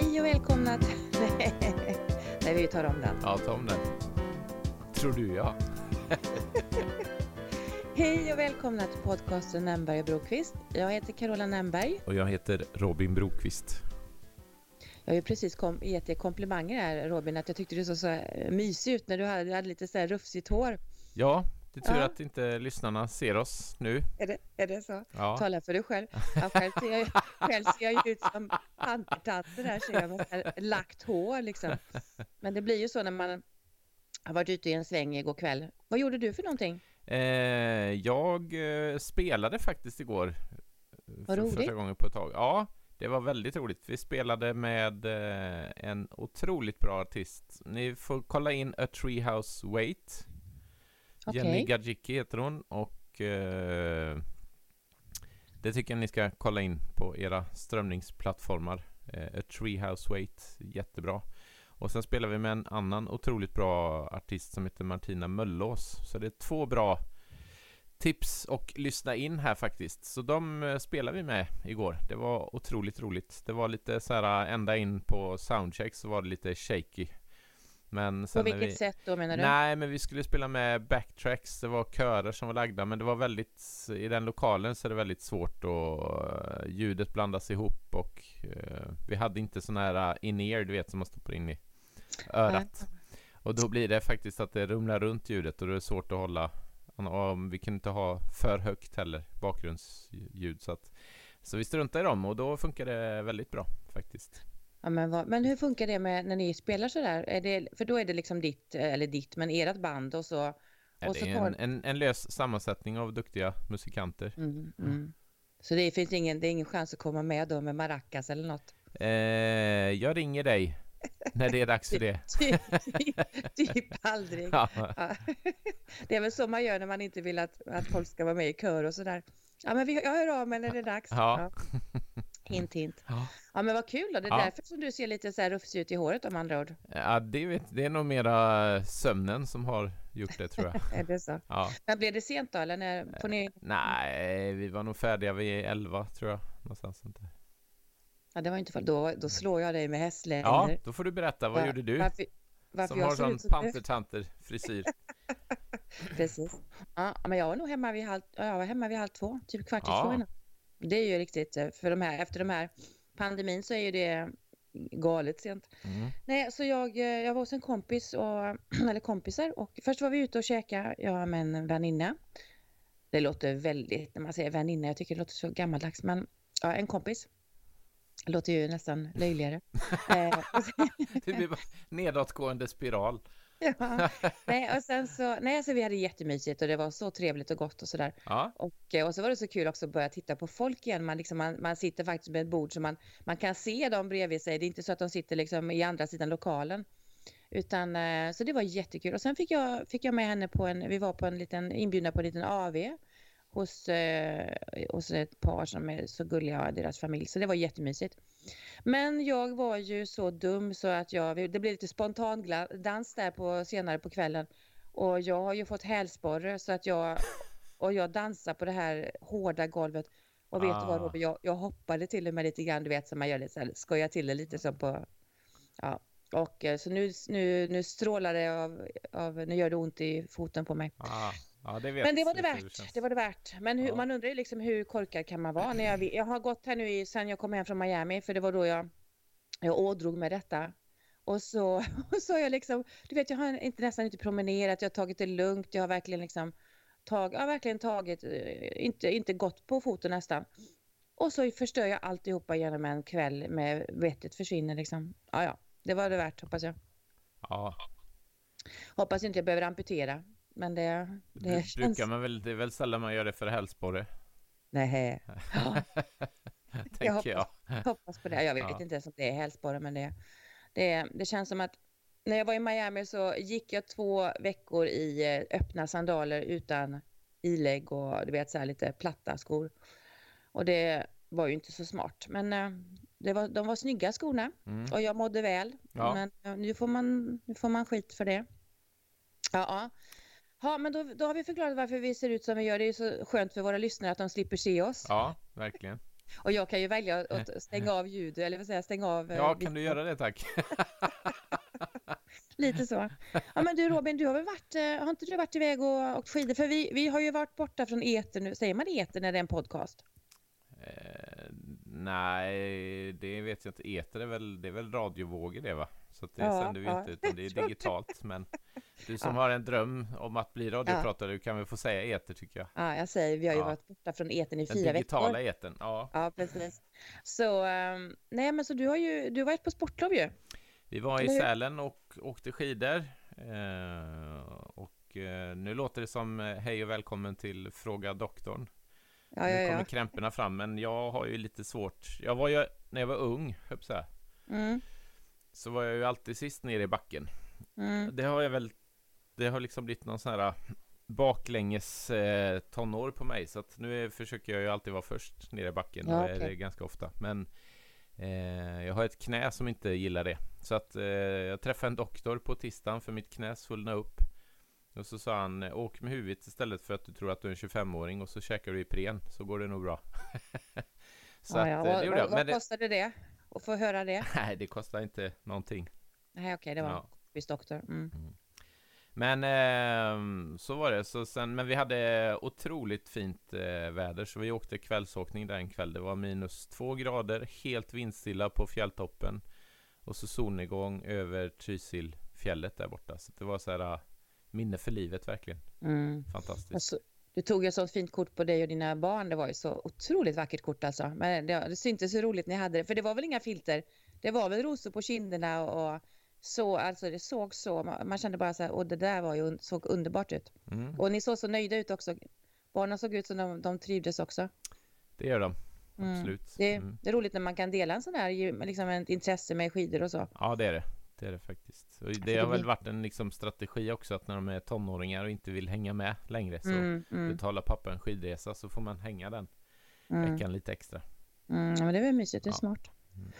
Hej och välkomna till... Nej, vi tar om den. Ja, ta om den. Tror du ja. Hej och välkomna till podcasten Nämberg och Brokvist. Jag heter Carola Nämberg. Och jag heter Robin Brokvist. Jag har ju precis kom, gett dig komplimanger här Robin, att jag tyckte du såg så eh, mysig ut när du hade, du hade lite så här rufsigt hår. Ja, det är tur Ja. att inte lyssnarna ser oss nu. Är det, är det så? Ja, Tala för dig själv. Ja, själv, ser jag, själv ser jag ut som pantertanter där ser jag med här lagt hår liksom. Men det blir ju så när man har varit ute i en sväng igår kväll. Vad gjorde du för någonting? eh, jag eh, spelade faktiskt igår. eh, Vad för roligt. Första gången på ett tag. Ja, det var väldigt roligt. Vi spelade med eh, en otroligt bra artist. Ni får kolla in A Treehouse Wait. Okej. Jenny Gadzicki heter hon och eh, det tycker jag ni ska kolla in på era strömningsplattformar. Eh, A Treehouse Wait, jättebra. Och sen spelar vi med en annan otroligt bra artist som heter Martina Möllås. Så det är två bra tips och lyssna in här faktiskt. Så de eh, spelar vi med igår. Det var otroligt roligt. Det var lite så här eh, ända in på soundcheck så var det lite shaky. Men På sen när vilket vi... sätt då menar du? Nej, men vi skulle spela med backtracks. Det var körer som var lagda, men det var väldigt... I den lokalen så är det väldigt svårt och eh, ljudet blandas ihop och eh, vi hade inte sån här in-ear, du vet, som man stoppar in i örat. Och då blir det faktiskt att det rumlar runt ljudet och det är svårt att hålla... Vi kunde inte ha för högt heller, bakgrundsljud. Så, att, så vi struntade i dem och då funkar det väldigt bra faktiskt. Ja, men, vad, men hur funkar det med när ni spelar sådär? Är det, för då är det liksom ditt, eller ditt, men ert band och så... Ja, Och det så är tar- en, en, en lös sammansättning av duktiga musikanter. Mm, mm. Så det finns ingen, det är ingen chans att komma med då med maracas eller något? Eh, jag ringer dig när det är dags för det. Typ, typ, typ aldrig. Ja, Ja. Det är väl så man gör när man inte vill att, att folk ska vara med i kör och sådär. Ja, men vi, jag hör av mig när det är dags. Ja. Hint, hint. Ja. Ja, men vad kul då. Det är Ja. därför som du ser lite så här rufsig ut i håret om andra ord. ja det, vet, det är nog mera sömnen som har gjort det tror jag. Är det så? Ja. Men blev det sent då eller när får ni? Nej, vi var nog färdiga vid 11 tror jag. Någonstans sånt där. Ja, det var inte för då, då slår jag dig med hästlängder. Ja, då får du berätta. Vad Va- gjorde du? Varför, varför som jag har sån du? pantertanter-frisyr. Precis. Ja, men jag var nog hemma vid halv, ja, jag var hemma vid halv två, typ kvart i Ja. två innan. Det är ju riktigt, eh, för de här, efter de här pandemin så är ju det galet sent. Mm. Nej, så jag, eh, jag var hos en kompis, och, eller kompisar, och först var vi ute och käkade, jag med en väninna. Det låter väldigt, när man säger väninna, jag tycker det låter så gammaldags, men ja, en kompis. Det låter ju nästan löjligare. eh, Det blir bara nedåtgående spiral. ja, nej, och sen så, nej, så vi hade jättemysigt och det var så trevligt och gott och sådär. Ja, Och, eh, och så var det så kul också att börja titta på folk igen. Man, liksom, man, man sitter faktiskt med ett bord så man, man kan se dem bredvid sig. Det är inte så att de sitter liksom i andra sidan lokalen. Utan, eh, så det var jättekul. Och sen fick jag, fick jag med henne på en, vi var på en liten, inbjudna på en liten AV hos, eh, hos ett par som är så gulliga, deras familj. Så det var jättemysigt. Men jag var ju så dum så att jag, det blev lite spontan dans där på, senare på kvällen. Och jag har ju fått hälsporre så att jag, och jag dansar på det här hårda golvet. Och vet du vad Ah. Robin, jag, jag hoppade till och med lite grann, du vet som man gör lite så här, skojar till det lite som på, ja. Och eh, så nu, nu, nu strålar det av, av, nu gör det ont i foten på mig. ah, ja det Men det var det värt. känns. Det var det värt. Men hur, Ja. man undrar ju liksom hur korkad kan man vara? När jag, jag har gått här nu i, sen jag kom hem från Miami, för det var då jag, jag ådrog med detta. Och så, och så har jag liksom, du vet jag har inte, nästan inte promenerat, jag har tagit det lugnt, jag har verkligen liksom tag, jag verkligen tagit, eh, inte, inte gått på foten nästan. Och så förstör jag alltihopa genom en kväll med vettet försvinner liksom. Ja, ja, det var det värt hoppas jag. Ja, Hoppas inte jag behöver amputera, men det, det det känns... brukar man väl, det är väl sällan man gör det för hälsporre, Nej. Ja. tänker jag. hoppas på det. Jag vet Ja. inte ens om det är hälsporre, men det, det, det känns som att när jag var i Miami så gick jag två veckor i eh, öppna sandaler utan ilägg och du vet så här lite platta skor. Och det var ju inte så smart, men eh, det var, de var snygga skorna Mm. och jag mådde väl. Ja. Men eh, nu får, man, nu får man skit för det. Ja, ja. Men då, då har vi förklarat varför vi ser ut som vi gör. Det är så skönt för våra lyssnare att de slipper se oss. Ja, verkligen. Och jag kan ju välja att stänga av ljud, eller vad säger stänga av... Ja, kan du göra det tack? Lite så. Ja men du Robin, du har väl varit, eh, har inte du varit iväg och åkt skidor? För vi, vi har ju varit borta från eten nu, säger man eten när det är en podcast? Nej, det vet jag inte. Eter är väl, det är väl radiovågor det va? Så det ja, sänder vi ja. inte, utan det är digitalt. Men du som ja. har en dröm om att bli radiopratare, du kan väl få säga eter tycker jag. Ja, jag säger, vi har ju varit borta från eten i Den fyra veckor. Den digitala eten, ja. Ja, precis. Så, um, nej men så du har ju, du har varit på sportlov ju. Vi var i Sälen och åkte skidor. Eh, och eh, nu låter det som eh, hej och välkommen till Fråga doktorn. Ja, nu kommer ja. krämporna fram, men jag har ju lite svårt. Jag var ju, när jag var ung, så, mm. så var jag ju alltid sist ner i backen. Mm. Det har jag väl, det har liksom blivit någon sån här baklänges eh, tonår på mig, så att nu är, försöker jag ju alltid vara först ner i backen, ja, okay. är det ganska ofta. Men eh, jag har ett knä som inte gillar det. Så att eh, jag träffade en doktor på tisdagen för mitt knä svullnade upp. Och så sa han, åk med huvudet istället för att du tror att du är en 25-åring och så käkar du Ipren så går det nog bra. så ja, ja. Att, eh, det gjorde jag. vad kostade det? Att få höra det? Nej, det kostar inte någonting. Nej, okej, okay, det var ja. kompis doktor. Mm. Mm. Men eh, så var det. Så sen, men vi hade otroligt fint eh, väder så vi åkte kvällsåkning där en kväll. Det var minus två grader, helt vindstilla på fjälltoppen. Och så solnedgång över Trysilfjället där borta. Så det var så här minne för livet verkligen. Mm. Fantastiskt. Alltså, du tog ju så fint kort på dig och dina barn. Det var ju så otroligt vackert kort alltså. Men det, det syntes så roligt ni hade det. För det var väl inga filter. Det var väl rosor på kinderna och så, alltså det såg så, man kände bara så här, och det där var ju, såg underbart ut. Mm. Och ni såg så nöjda ut också. Barnen såg ut som de, de trivdes också. Det gör de. Mm. Absolut. Det, mm. det, är roligt när man kan dela en sån här, liksom ett intresse med skidor och så. Ja, det är det. Det är det faktiskt. Och det har väl varit en liksom strategi också att när de är tonåringar och inte vill hänga med längre så mm, mm. betalar pappa en skidresa så får man hänga den mm. veckan lite extra. Mm, men det är väl mysigt, det är ja. smart. Mm.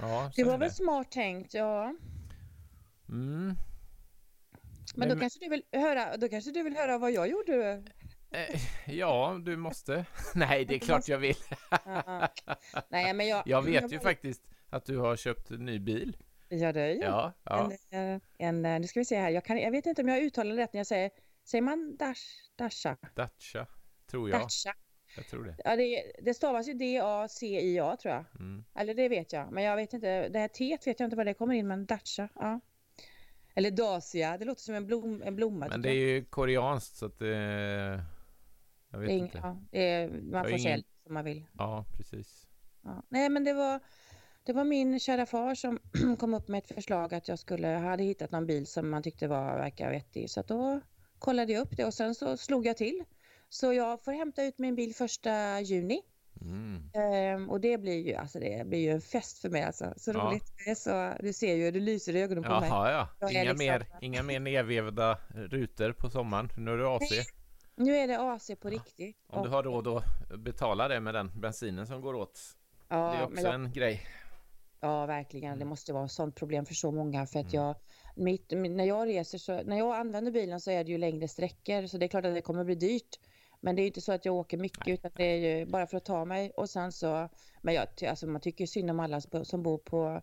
Ja, det var väl det. smart tänkt, ja. Mm. Men, men då kanske du vill höra, då kanske du vill höra vad jag gjorde Eh, ja, du måste. Nej, det är klart jag vill. Nej, men jag... jag vet ju faktiskt att du har köpt en ny bil. Ja, det ju. Ja, ja. En, eh, en, eh, nu ska vi se här. Jag, kan, jag vet inte om jag uttalar rätt när jag säger, säger man dash, Dasha? Dacia, tror jag. Dacia. Jag tror det. Ja, det, det stavas ju D-A-C-I-A tror jag. Mm. Eller det vet jag. Men jag vet inte, det här T vet jag inte var det kommer in, men Dacia, ja. Eller Dacia, det låter som en, blom, en blomma. Men det är ju koreanskt så att det... Jag vet är, inte. Ja, det är, man får ingen... som man vill. Ja, precis. Ja. Nej, men det var, det var min kära far som kom upp med ett förslag att jag skulle, hade hittat någon bil som man tyckte var, verkar vettig. Så då kollade jag upp det och sen så slog jag till. Så jag får hämta ut min bil första juni. Mm. Ehm, och det blir ju alltså det blir ju en fest för mig alltså. Så ja. roligt. Så, du ser ju, det lyser i ögonen på Jaha, mig. Ja, inga, liksom... mer, inga mer nedvevda rutor på sommaren. Nu är det AC. Nej. Nu är det AC på riktigt. Om du har råd att betala det med den bensinen som går åt. Ja, det är också jag... en grej. Ja, verkligen. Det måste vara ett sånt problem för så många. För att mm. jag, mitt, när jag reser så, när jag använder bilen så är det ju längre sträckor. Så det är klart att det kommer bli dyrt. Men det är inte så att jag åker mycket Nej. utan det är ju bara för att ta mig. Och sen så, men jag, alltså man tycker synd om alla som bor på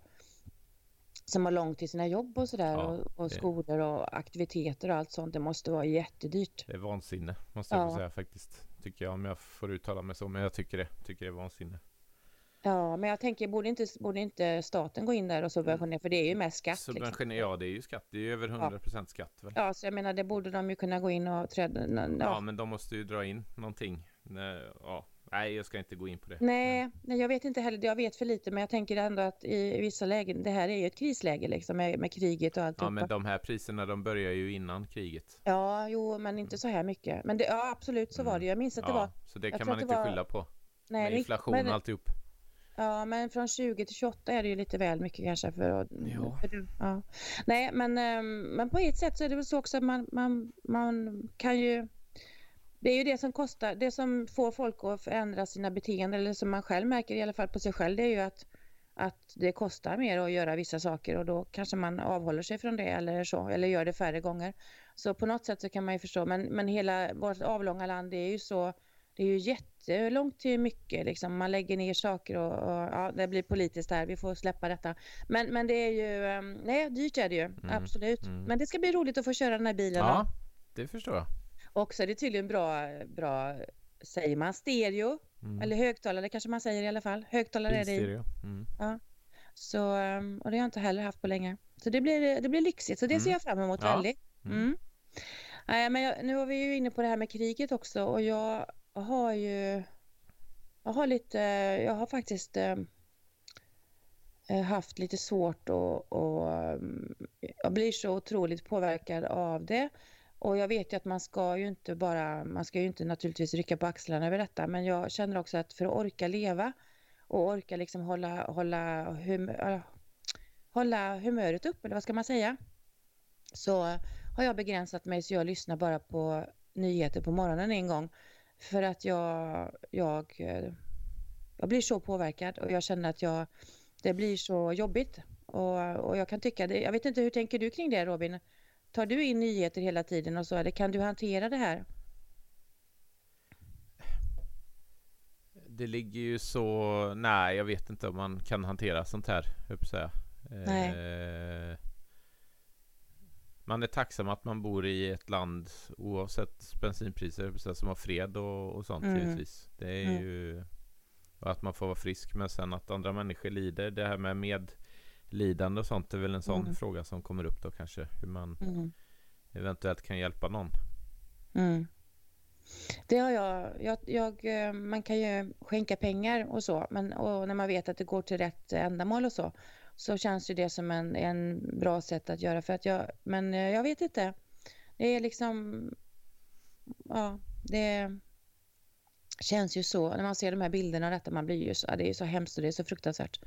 som har långt till sina jobb och sådär ja, och, och skolor och aktiviteter och allt sånt. Det måste vara jättedyrt. Det är vansinne måste jag ja. säga faktiskt. Tycker jag om jag får uttala mig så. Men jag tycker det. Tycker det är vansinne. Ja, men jag tänker, borde inte, borde inte staten gå in där och subventionera? För det är ju mest skatt. Liksom. Subventionera, liksom. ja det är ju skatt. Det är ju över 100% ja. skatt. Väl? Ja, så jag menar det borde de ju kunna gå in och träda. Ja, ja men de måste ju dra in någonting. Ja, Nej, jag ska inte gå in på det. Nej, nej, jag vet inte heller. Jag vet för lite, men jag tänker ändå att i vissa lägen, det här är ju ett krisläge liksom med, med kriget och allt. Ja, men de här priserna, de börjar ju innan kriget. Ja, jo, men inte så här mycket. Men det, ja, absolut så mm. var det. Jag minns att det var. Så det kan man inte var... skylla på. Nej, med inflation och alltihop. Ja, men från 20 till 28 är det ju lite väl mycket kanske för. Ja. För, ja. Nej, men, ehm, men på ett sätt så är det väl så också att man, man, man kan ju det är ju det som kostar, det som får folk att förändra sina beteenden eller som man själv märker i alla fall på sig själv det är ju att, att det kostar mer att göra vissa saker och då kanske man avhåller sig från det eller så eller gör det färre gånger. Så på något sätt så kan man ju förstå men, men hela vårt avlånga land det är ju så det är ju jättelångt till mycket. Liksom. Man lägger ner saker och, och, ja, det blir politiskt här. Vi får släppa detta. Men, men det är ju, ehm, nej, dyrt är det ju. Mm. Absolut. Mm. Men det ska bli roligt att få köra den här bilen. Ja, då. det förstår jag. Och så är det tydligen bra, bra säger man, stereo. Mm. Eller högtalare kanske man säger i alla fall. Högtalare är det i. Mm. Ja. Så, ehm, och det har jag inte heller haft på länge. Så det blir, det blir lyxigt. Så det ser mm. jag fram emot ja. väldigt. Mm. Nej, men jag, nu var vi ju inne på det här med kriget också och jag jag har ju... Jag har lite... Jag har faktiskt eh, eh, haft lite svårt och, eh, och jag blir så otroligt påverkad av det. Och jag vet ju att man ska ju inte bara, man ska ju inte naturligtvis rycka på axlarna över detta, men jag känner också att för att orka leva och orka liksom hålla, hålla, hum, hålla humöret upp, eller vad ska man säga, så har jag begränsat mig så jag lyssnar bara på nyheter på morgonen en gång. För att jag, jag, jag blir så påverkad och jag känner att jag, det blir så jobbigt. Och, och jag kan tycka det, jag vet inte hur tänker du kring det Robin? Tar du in nyheter hela tiden och så, eller kan du hantera det här? Det ligger ju så... Nej, jag vet inte om man kan hantera sånt här, höll säga. Nej. Eh, man är tacksam att man bor i ett land oavsett bensinpriser som har fred och, och sånt mm. givetvis. Det är mm. ju... Att man får vara frisk men sen att andra människor lider. Det här med med lidande och sånt är väl en sån mm. fråga som kommer upp då kanske. Hur man mm. eventuellt kan hjälpa någon. Mm. Det har jag, jag, jag, eh, Man kan ju skänka pengar och så, men och när man vet att det går till rätt ändamål och så, så känns ju det som en, en bra sätt att göra. För att jag, men eh, jag vet inte. Det är liksom... Ja, det känns ju så. När man ser de här bilderna, detta, man blir ju så, det är så hemskt och det är så fruktansvärt.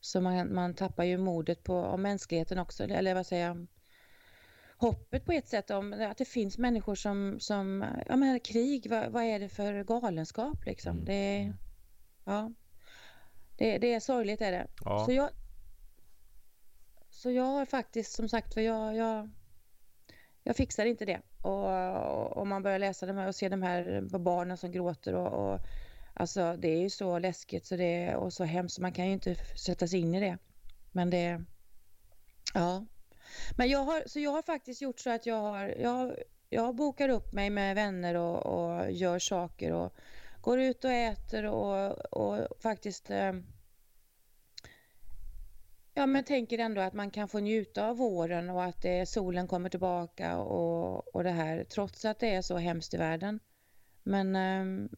Så man, man tappar ju modet på om mänskligheten också, eller vad säger jag, hoppet på ett sätt om att det finns människor som, som ja men krig, vad, vad är det för galenskap liksom? Mm. Det, ja, det, det är sorgligt är det. Ja. Så, jag, så jag har faktiskt som sagt för jag, jag, jag fixar inte det. Och om man börjar läsa de här och se de här barnen som gråter och, och Alltså det är ju så läskigt så det, och så hemskt, man kan ju inte sätta sig in i det. Men det, ja. Men jag har, så jag har faktiskt gjort så att jag har, jag, jag bokar upp mig med vänner och, och gör saker och går ut och äter och, och faktiskt eh, Ja, men tänker ändå att man kan få njuta av våren och att eh, solen kommer tillbaka och, och det här trots att det är så hemskt i världen. Men eh,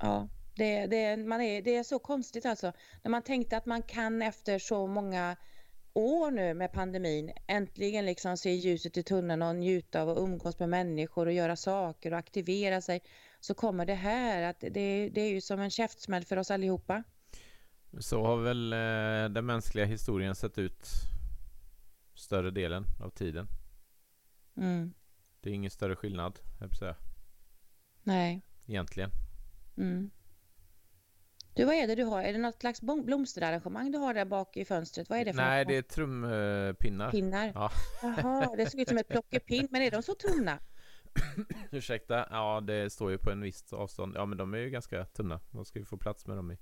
ja, det, det, man är, det är så konstigt alltså. När man tänkte att man kan efter så många år nu med pandemin äntligen liksom se ljuset i tunneln och njuta av att umgås med människor och göra saker och aktivera sig. Så kommer det här att det, det är ju som en käftsmäll för oss allihopa. Så har väl eh, den mänskliga historien sett ut större delen av tiden. Mm. Det är ingen större skillnad, jag säga. Nej. Egentligen. Mm. Du, vad är det du har? Är det något slags blomsterarrangemang du har där bak i fönstret? Vad är det för Nej, något? det är trumpinnar. Pinnar? Ja. Jaha, det såg ut som ett plockepinn, men är de så tunna? Ursäkta? Ja, det står ju på en viss avstånd. Ja, men de är ju ganska tunna. Man ska ju få plats med dem i.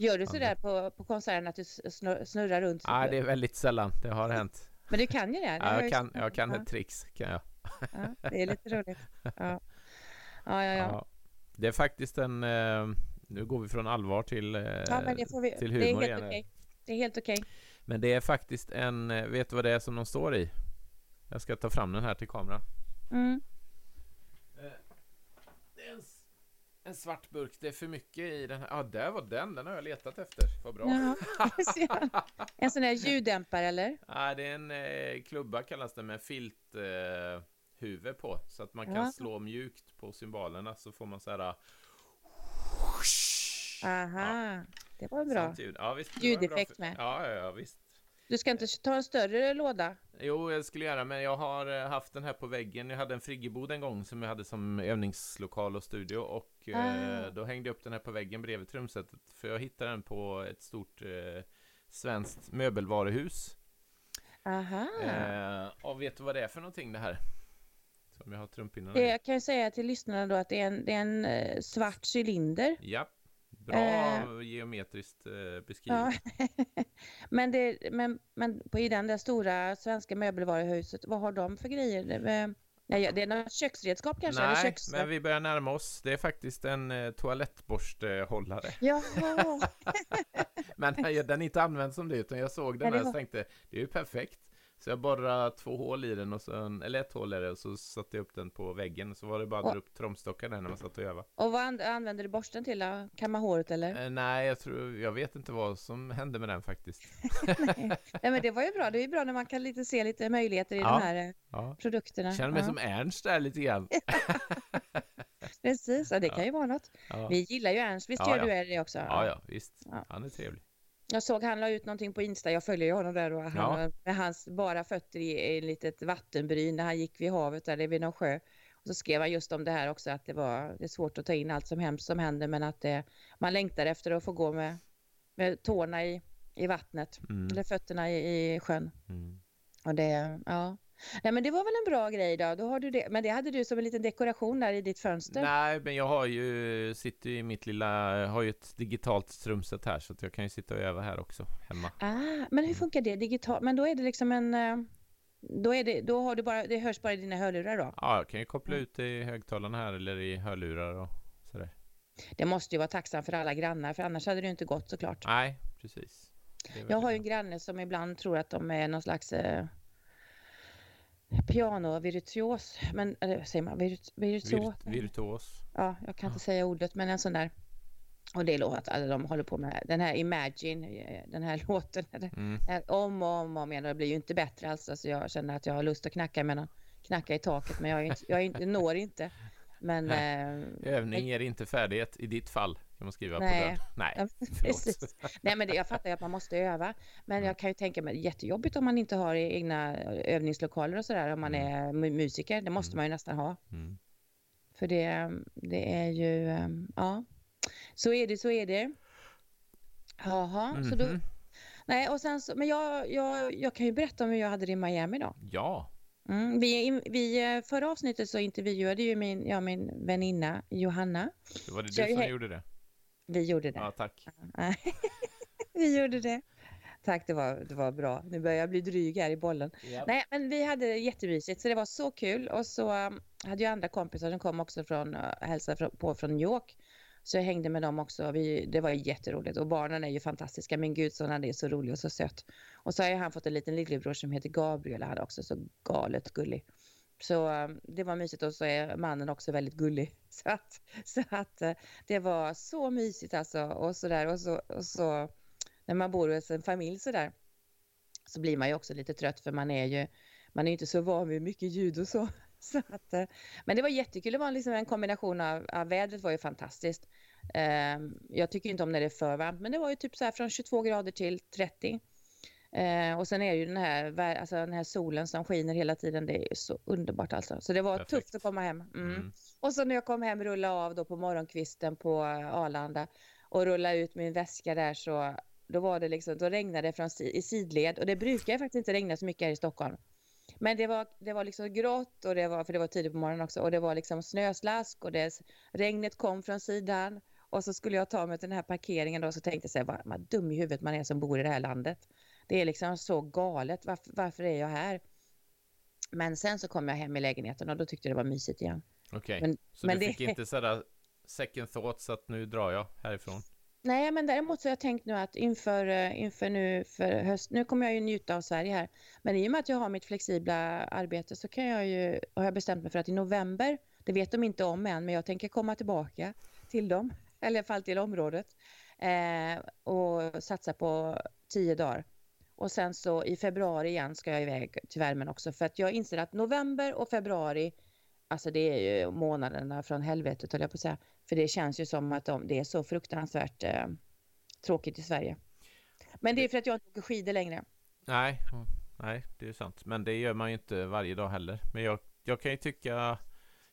Gör du sådär på, på konserten att du snurrar runt? Nej, det är väldigt sällan det har hänt. Men du kan ju det? ja, jag kan, jag kan ja. ett trix, kan jag. Ja, det är lite roligt. Ja, ja, ja. ja. ja. Det är faktiskt en... Eh, nu går vi från allvar till, eh, ja, men det får vi, till humor det är helt igen. Okay. Det är helt okej. Okay. Men det är faktiskt en, eh, vet du vad det är som de står i? Jag ska ta fram den här till kameran. Mm. Eh, det är en, en, svart burk, det är för mycket i den här. Ja, ah, där var den, den har jag letat efter. Vad bra. Ja, en sån där ljuddämpare eller? Nej, ah, det är en eh, klubba kallas det med filt eh, huvud på. Så att man kan ja. slå mjukt på symbolerna så får man så här Aha, ja. det var bra. Ljud. Ja, visst, Ljudeffekt med. Ja, ja, ja, visst. Du ska inte ta en större låda? Jo, jag skulle göra, men jag har eh, haft den här på väggen. Jag hade en friggebod en gång som jag hade som övningslokal och studio och eh, ah. eh, då hängde jag upp den här på väggen bredvid trumsetet för jag hittade den på ett stort eh, svenskt möbelvaruhus. Aha. Eh, och vet du vad det är för någonting det här? Som jag har trumpinnarna i. Det jag kan ju säga till lyssnarna då att det är en, det är en eh, svart cylinder. Ja, bra Eh. geometriskt eh, beskrivet. Men det, men, men på, i den där stora svenska möbelvaruhuset, vad har de för grejer? Eh, nej, det är något köksredskap kanske? Nej, köks... men vi börjar närma oss. Det är faktiskt en eh, toalettborstehållare. Jaha, Men den är inte använd som det, utan jag såg den här och tänkte, det är ju perfekt. Så jag borrade två hål i den, och så, eller ett hål i det, och så satte jag upp den på väggen. Så var det bara att dra upp tromstockar där när man satt och övade. och vad an- använder du borsten till då? Kamma håret eller? Eh, nej, jag tror, jag vet inte vad som hände med den faktiskt. nej. nej, men det var ju bra. Det är ju bra när man kan lite se lite möjligheter i Ja. de här eh, Ja. produkterna. Känner mig ja. som Ernst där lite grann. Precis, ja, det kan ju vara något. Vi gillar ju Ernst, visst gör du det också? ja, ja visst. Han är trevlig. Jag såg han la ut någonting på Insta, jag följer ju honom där och han Ja. med hans bara fötter i, ett litet vattenbryn när han gick vid havet där, vid någon sjö. Och så skrev han just om det här också att det var det är svårt att ta in allt som hemskt som händer men att det, man längtar efter att få gå med, med tårna i, i vattnet Mm. eller fötterna i, i sjön. Mm. Och det, ja. Nej men det var väl en bra grej då, då har du det. Men det hade du som en liten dekoration där i ditt fönster. Nej, men jag har ju, sitter ju i mitt lilla, har ju ett digitalt trumset här, så att jag kan ju sitta och öva här också, hemma. Ah, men hur funkar det digitalt? Men då är det liksom en... eh, Då, är det, då har du bara, det hörs bara i dina hörlurar då? Ja, jag kan ju koppla Mm. ut det i högtalarna här, eller i hörlurar och sådär. Det måste ju vara tacksam för alla grannar, för annars hade det ju inte gått såklart. Nej, precis. Jag har ju en granne som ibland tror att de är någon slags eh, pianovirtuos. Men, eller säger man virut, virtuos? Virt, virtuos. Ja, jag kan Ja. inte säga ordet, men en sån där. Och det låter att alla de håller på med den här Imagine, eh, den här låten. Mm. Eh, Om och om och om igen och det blir ju inte bättre alls. Alltså jag känner att jag har lust att knacka, med någon, knacka i taket men jag, är inte, jag är inte, når inte. Men eh, Övning ger inte färdighet i ditt fall, kan man skriva Nej. på dörren. Nej, Ja, precis. nej men det, jag fattar ju att man måste öva. Men Mm. jag kan ju tänka mig jättejobbigt om man inte har egna övningslokaler och sådär om man Mm. är mu- musiker. Det måste Mm. man ju nästan ha. Mm. För det, det är ju, eh, ja. Så är det, så är det. Jaha, så då, Mhm. nej och sen så, men jag, jag, jag kan ju berätta om hur jag hade det i Miami då. Ja, Mm, vi, vi, eh, förra avsnittet så intervjuade ju min, jag min väninna Johanna. det var det du som gjorde det. Vi gjorde det. Ja, tack. vi gjorde det. Tack, det var, det var bra. Nu börjar jag bli dryg här i bollen. Nej, men vi hade jättemysigt, så det var så kul. Och så um, hade jag andra kompisar som kom också från, uh, hälsade på från New York. Så jag hängde med dem också. Vi, det var jätteroligt. Och barnen är ju fantastiska. Min gud, så han är så rolig och så söt. Och så har han fått en liten lillebror som heter Gabriel. Han är också så galet gullig. Så eh, det var mysigt och så är mannen också väldigt gullig. Så att, så att eh, det var så mysigt alltså. Och så där och så, och så när man bor hos en familj så där så blir man ju också lite trött för man är ju man är ju inte så van vid mycket ljud och så. så att, eh, men det var jättekul. Det var liksom en kombination av, av vädret var ju fantastiskt. Ehm, jag tycker inte om när det är för varmt, men det var ju typ så här från 22 grader till 30. Eh, och sen är ju den här, alltså den här solen som skiner hela tiden. Det är så underbart alltså. Så det var Perfekt. tufft att komma hem. Mm. Mm. Och så när jag kom hem rulla av då på morgonkvisten på Arlanda och rulla ut min väska där så då var det liksom, då regnade det från i sidled och det brukar faktiskt inte regna så mycket här i Stockholm. Men det var, det var liksom grått och det var, för det var tidigt på morgonen också och det var liksom snöslask och det, regnet kom från sidan och så skulle jag ta mig till den här parkeringen då så tänkte jag så här, vad, vad dum i huvudet man är som bor i det här landet. Det är liksom så galet, varför, varför är jag här? Men sen så kom jag hem i lägenheten och då tyckte jag det var mysigt igen. Okej, Men- så men du det- fick inte sådär second thoughts att nu drar jag härifrån? Nej, men däremot så har jag tänkt nu att inför, eh, inför nu för höst, nu kommer jag ju njuta av Sverige här, men i och med att jag har mitt flexibla arbete så kan jag ju, har jag bestämt mig för att i november, det vet de inte om än, men jag tänker komma tillbaka till dem, eller i alla fall till området, eh, och satsa på tio dagar. Och sen så i februari igen ska jag iväg till värmen också, för att jag inser att november och februari, alltså det är ju månaderna från helvetet höll jag på att säga. För det känns ju som att de, det är så fruktansvärt eh, tråkigt i Sverige. Men det är för att jag inte åker skidor längre. Nej, mm, nej, det är sant. Men det gör man ju inte varje dag heller. Men jag, jag kan ju tycka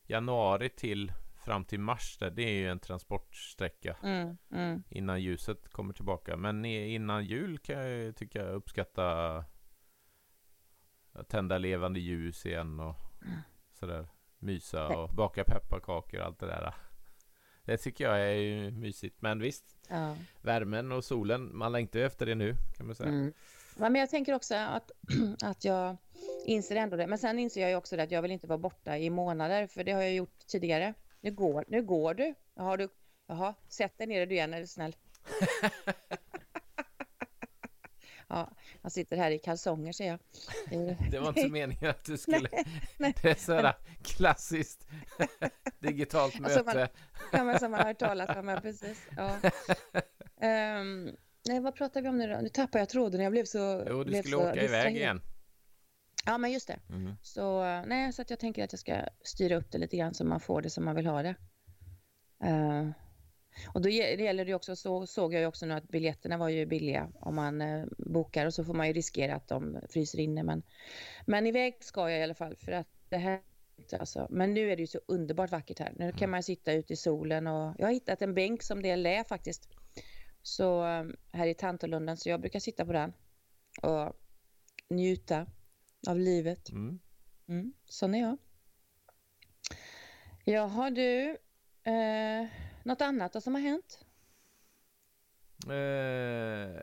januari till fram till mars, där, det är ju en transportsträcka Mm, mm. innan ljuset kommer tillbaka. Men innan jul kan jag tycka uppskatta att tända levande ljus igen och sådär. mysa och baka pepparkakor och allt det där. Det tycker jag är ju mysigt. Men visst, Ja. värmen och solen, man längtar ju efter det nu kan man säga. Mm. Ja, men jag tänker också att, att jag inser ändå det. Men sen inser jag ju också det att jag vill inte vara borta i månader, för det har jag gjort tidigare. Nu går, nu går du. Jaha, du. Jaha, sätt dig ner du igen är du snäll. ja, jag sitter här i kalsonger ser jag. Eh, Det var inte meningen att du skulle... nej. Det är sådär klassiskt digitalt Alltså, man- möte. Ja, men som man har hört talas om, ja precis. Ja. Ehm, nej, vad pratar vi om nu då? Nu tappar jag tråden, jag blev så... Jo, du blev skulle så åka iväg igen. Ja, men just det. Mhm. Så, nej, så att jag tänker att jag ska styra upp det lite grann så man får det som man vill ha det. Eh, och då det gäller det också, så såg jag ju också nu att biljetterna var ju billiga om man eh, bokar och så får man ju riskera att de fryser inne. Men, men iväg ska jag i alla fall för att det här Alltså, men nu är det ju så underbart vackert här. Nu kan man sitta ute i solen och jag har hittat en bänk som det är lä faktiskt. Så eh, här i Tantolunden så jag brukar sitta på den och njuta av livet. Mm. Mm, sån är jag. Jaha du, eh, något annat då som har hänt? Eh,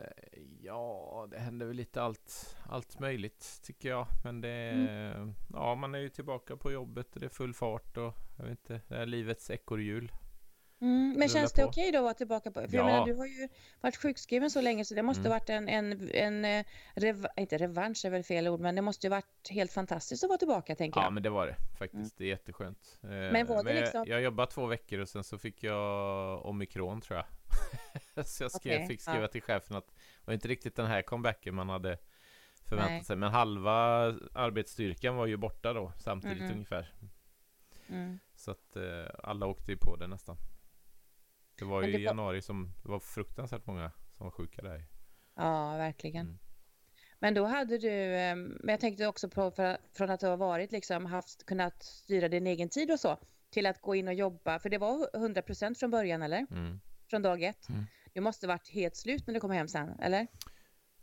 ja, det händer väl lite allt, allt möjligt tycker jag. Men det Mm. ja, man är ju tillbaka på jobbet och det är full fart och jag vet inte, det är livets ekorrhjul. Mm, men känns det okej då att vara tillbaka på? För Ja. jag menar, du har ju varit sjukskriven så länge så det måste Mm. varit en, en, en eh, rev, inte revansch är väl fel ord, men det måste ju varit helt fantastiskt att vara tillbaka tänker Ja, jag. men det var det faktiskt. Det är jätteskönt. Eh, Men var det jag- liksom- jag, jobbade två veckor och sen så fick jag omikron tror jag. så jag skrev, Okej, fick skriva ja. till chefen att det var inte riktigt den här comebacken man hade förväntat Nej. sig. Men halva arbetsstyrkan var ju borta då samtidigt Mhm. ungefär. Mm. Så att eh, alla åkte ju på det nästan. Det var ju det i januari som det var fruktansvärt många som var sjuka där. Ja, verkligen. Mm. Men då hade du, eh, men jag tänkte också på för, från att du har varit liksom haft, kunnat styra din egen tid och så till att gå in och jobba, för det var 100% från början eller? Mm. Från dag ett. Mm. Du måste varit helt slut när du kom hem sen, eller?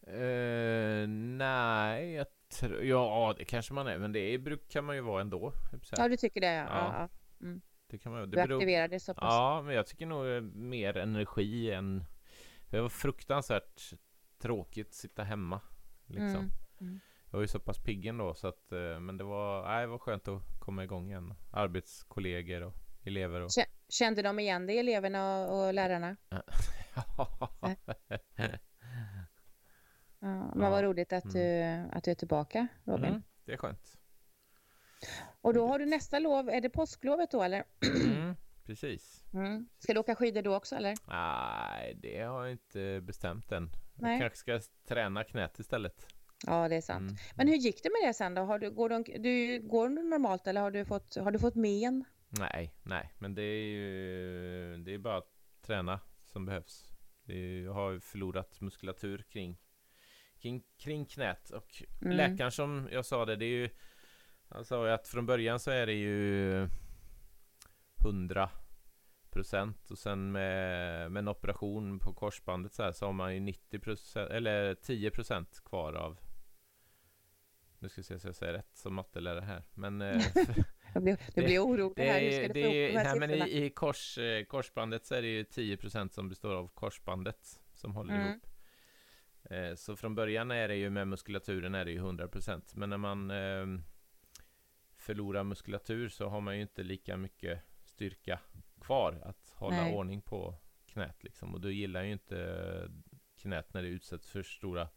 Eh, nej, jag tror, ja det kanske man är, men det är, kan man ju vara ändå. Ja, du tycker det? Ja. Ja. ja. Det kan man, Du det beror, aktiverade så pass. Ja, men jag tycker nog eh, mer energi än... Det var fruktansvärt tråkigt att sitta hemma. Liksom. Mm, mm. Jag var ju så pass pigg ändå så att... eh, Men det var, nej, det var skönt att komma igång igen. Arbetskollegor och elever och... Kä- Kände de igen dig, eleverna och, och lärarna? Ja, men Ja. vad roligt att, du, att du är tillbaka, Robin. mm, det är skönt. Och då har du nästa lov, är det påsklovet då eller? Mm, precis. Mm. Ska du åka skidor då också eller? Nej, det har jag inte bestämt än. Nej. Jag kanske ska träna knät istället. Ja, det är sant. Mm. Men hur gick det med det sen då? Har du, går, du, du, går du normalt eller har du fått, har du fått men? Nej, nej, men det är ju det är bara att träna som behövs. Är, jag har förlorat muskulatur kring, kring, kring knät och Mm. läkaren som jag sa det, det är ju han sa ju att från början så är det ju 100 procent och sen med, med en operation på korsbandet så här så har man ju 90 procent eller 10 procent kvar av nu ska vi se så jag säger rätt som mattelärare här men eh, Jag blir, Det- orolig det här. Hur ska det du få är, ihop de här nej, men i, i kors, eh, korsbandet så är det ju 10% som består av korsbandet som håller Mm. ihop. Eh, så från början är det ju med muskulaturen är det ju 100% men när man eh, förlorar muskulatur så har man ju inte lika mycket styrka kvar att hålla Nej. ordning på knät liksom och då gillar ju inte knät när det utsätts för stora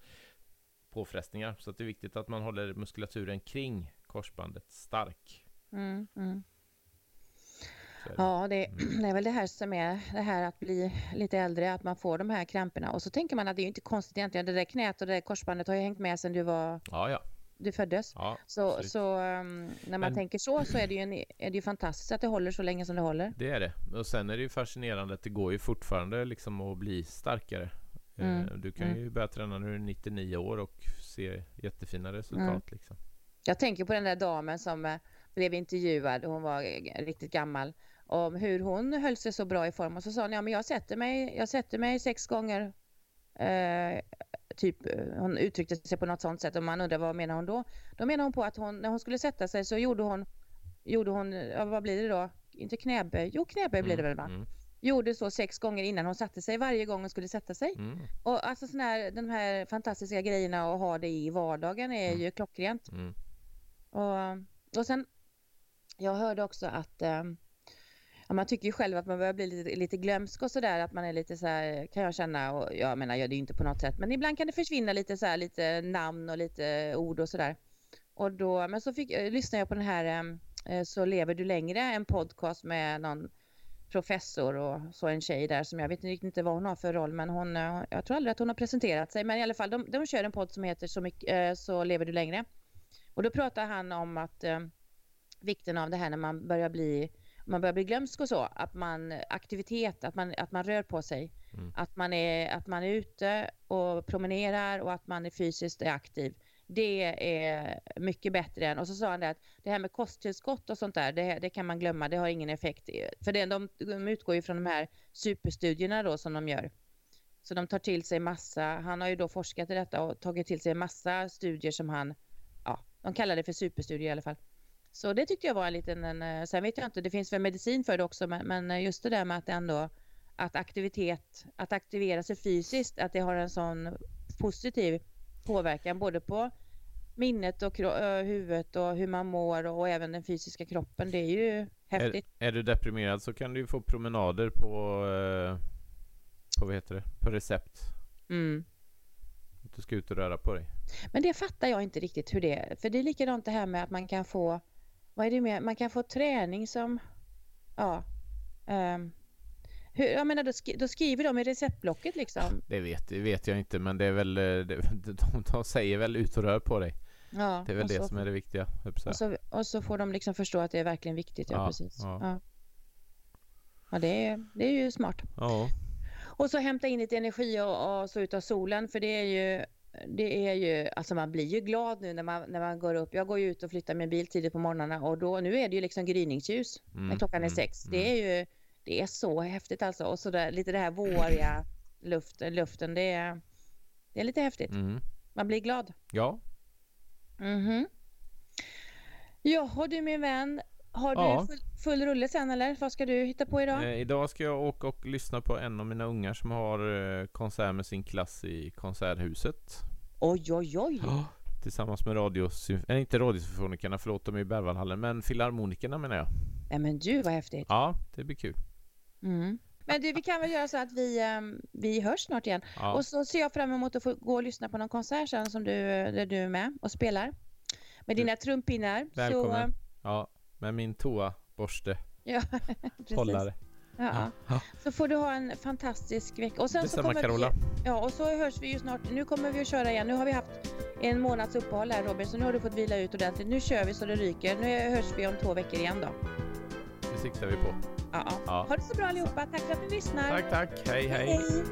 påfrestningar så det är viktigt att man håller muskulaturen kring korsbandet stark. Mm, mm. Det. Ja, det, det är väl det här som är det här att bli lite äldre, att man får de här kramperna. Och så tänker man att det är inte konstigt egentligen. Det där knät och det där korsbandet har ju hängt med sedan du, var, Ja, ja. Du föddes. ja Så, så um, när man Men- tänker så så är det, ju en, är det ju fantastiskt att det håller så länge som det håller. Det är det. Och sen är det ju fascinerande att det går ju fortfarande liksom att bli starkare. Mm, Eh, Du kan mm. ju börja träna när du är 99 år och se jättefina resultat Mm. liksom. Jag tänker på den där damen som eh, blev intervjuad, hon var eh, riktigt gammal, om hur hon höll sig så bra i form. Och så sa hon, ja men jag sätter mig, jag sätter mig sex gånger. Eh, typ, eh, hon uttryckte sig på något sånt sätt och man undrar vad menar hon då? Då menar hon på att hon, när hon skulle sätta sig så gjorde hon gjorde hon, ja, vad blir det då? Inte knäböj, jo knäböj blir det väl va? Mm. Gjorde så sex gånger innan hon satte sig, varje gång hon skulle sätta sig. Mm. Och alltså sån här, de här fantastiska grejerna att ha det i vardagen är Mm. ju klockrent. Mm. Och, och sen, jag hörde också att eh, ja, man tycker ju själv att man börjar bli lite, lite glömsk och sådär, att man är lite så här, kan jag känna, och jag menar, jag det ju inte på något sätt, men ibland kan det försvinna lite så här, lite namn och lite ord och sådär. Och då, men så fick, eh, lyssnade jag på den här ehm, eh, Så lever du längre, en podcast med någon professor och så en tjej där som jag vet riktigt inte vad hon har för roll men hon, eh, jag tror aldrig att hon har presenterat sig men i alla fall de, de kör en podd som heter Så, mycket, så lever du längre. Och då pratar han om att eh, vikten av det här när man börjar bli man börjar bli glömsk och så, att man aktivitet, att man, att man rör på sig. Mm. Att, man är, att man är ute och promenerar och att man är fysiskt aktiv. Det är mycket bättre än, och så sa han det att det här med kosttillskott och sånt där, det, det kan man glömma, det har ingen effekt. För det, de, de utgår ju från de här superstudierna då som de gör. Så de tar till sig massa, han har ju då forskat i detta och tagit till sig massa studier som han, ja, de kallar det för superstudier i alla fall. Så det tyckte jag var en liten, en, eh, sen vet jag inte, det finns väl medicin för det också, men, men just det där med att ändå, att aktivitet, att aktivera sig fysiskt, att det har en sån positiv påverkan både på minnet och ö, huvudet och hur man mår och även den fysiska kroppen. Det är ju häftigt. Är, är du deprimerad så kan du ju få promenader på, eh, på vad heter det, på recept. Mm. Att du ska ut och röra på dig. Men det fattar jag inte riktigt hur det är. För det är likadant det här med att man kan få, vad är det med, man kan få träning som, ja, ehm, hur, jag menar då, sk- då skriver de i receptblocket liksom. Det vet, det vet jag inte men det är väl, eh, det, de, de säger väl ut och rör på dig. Ja, Det är väl det så, som är det viktiga. och, så, och så får de liksom förstå att det är verkligen viktigt, ja, Ja, precis. ja. Ja, ja det, är, det är ju smart. Ja. Och så hämta in lite energi och, och så ut av solen för det är ju det är ju, alltså man blir ju glad nu när man, när man går upp. Jag går ju ut och flyttar min bil tidigt på morgnarna och då, nu är det ju liksom gryningsljus Mm, när klockan är mm, sex. mm. Det är ju, det är så häftigt alltså. Och så där, lite det här våriga luften, luften det är, det är lite häftigt. Mm. Man blir glad. Ja, Mhm. Jaha du min vän, har du Ja. full, full rulle sen eller? Vad ska du hitta på idag? Eh, idag ska jag åka och lyssna på en av mina ungar som har eh, konsert med sin klass i Konserthuset. Oj oj oj! Tillsammans med radiosymf- äh, inte radiosymfonikerna, förlåt, de är i Berwaldhallen, men filharmonikerna menar jag. Nej men du vad häftigt. Ja, det blir kul. Mm. Men du, vi kan väl göra så att vi, ehm, vi hörs snart igen. Ja, Och så ser jag fram emot att få gå och lyssna på någon konsert sen som du, där du är med och spelar. Med dina trumpinnar. Så, Välkommen. ja med min toaborste, ja, precis. hållare. Ja. Ja. Så får du ha en fantastisk vecka. Och sen så Detsamma kommer Carola. Vi, ja, och så hörs vi ju snart. Nu kommer vi att köra igen. Nu har vi haft en månads uppehåll här Robin, så nu har du fått vila ut ordentligt. Nu kör vi så det ryker. Nu hörs vi om två veckor igen då. Det siktar vi på. Ja. Ja. Ha det så bra allihopa. Tack för att ni lyssnar. Tack, tack. hej. hej. hej.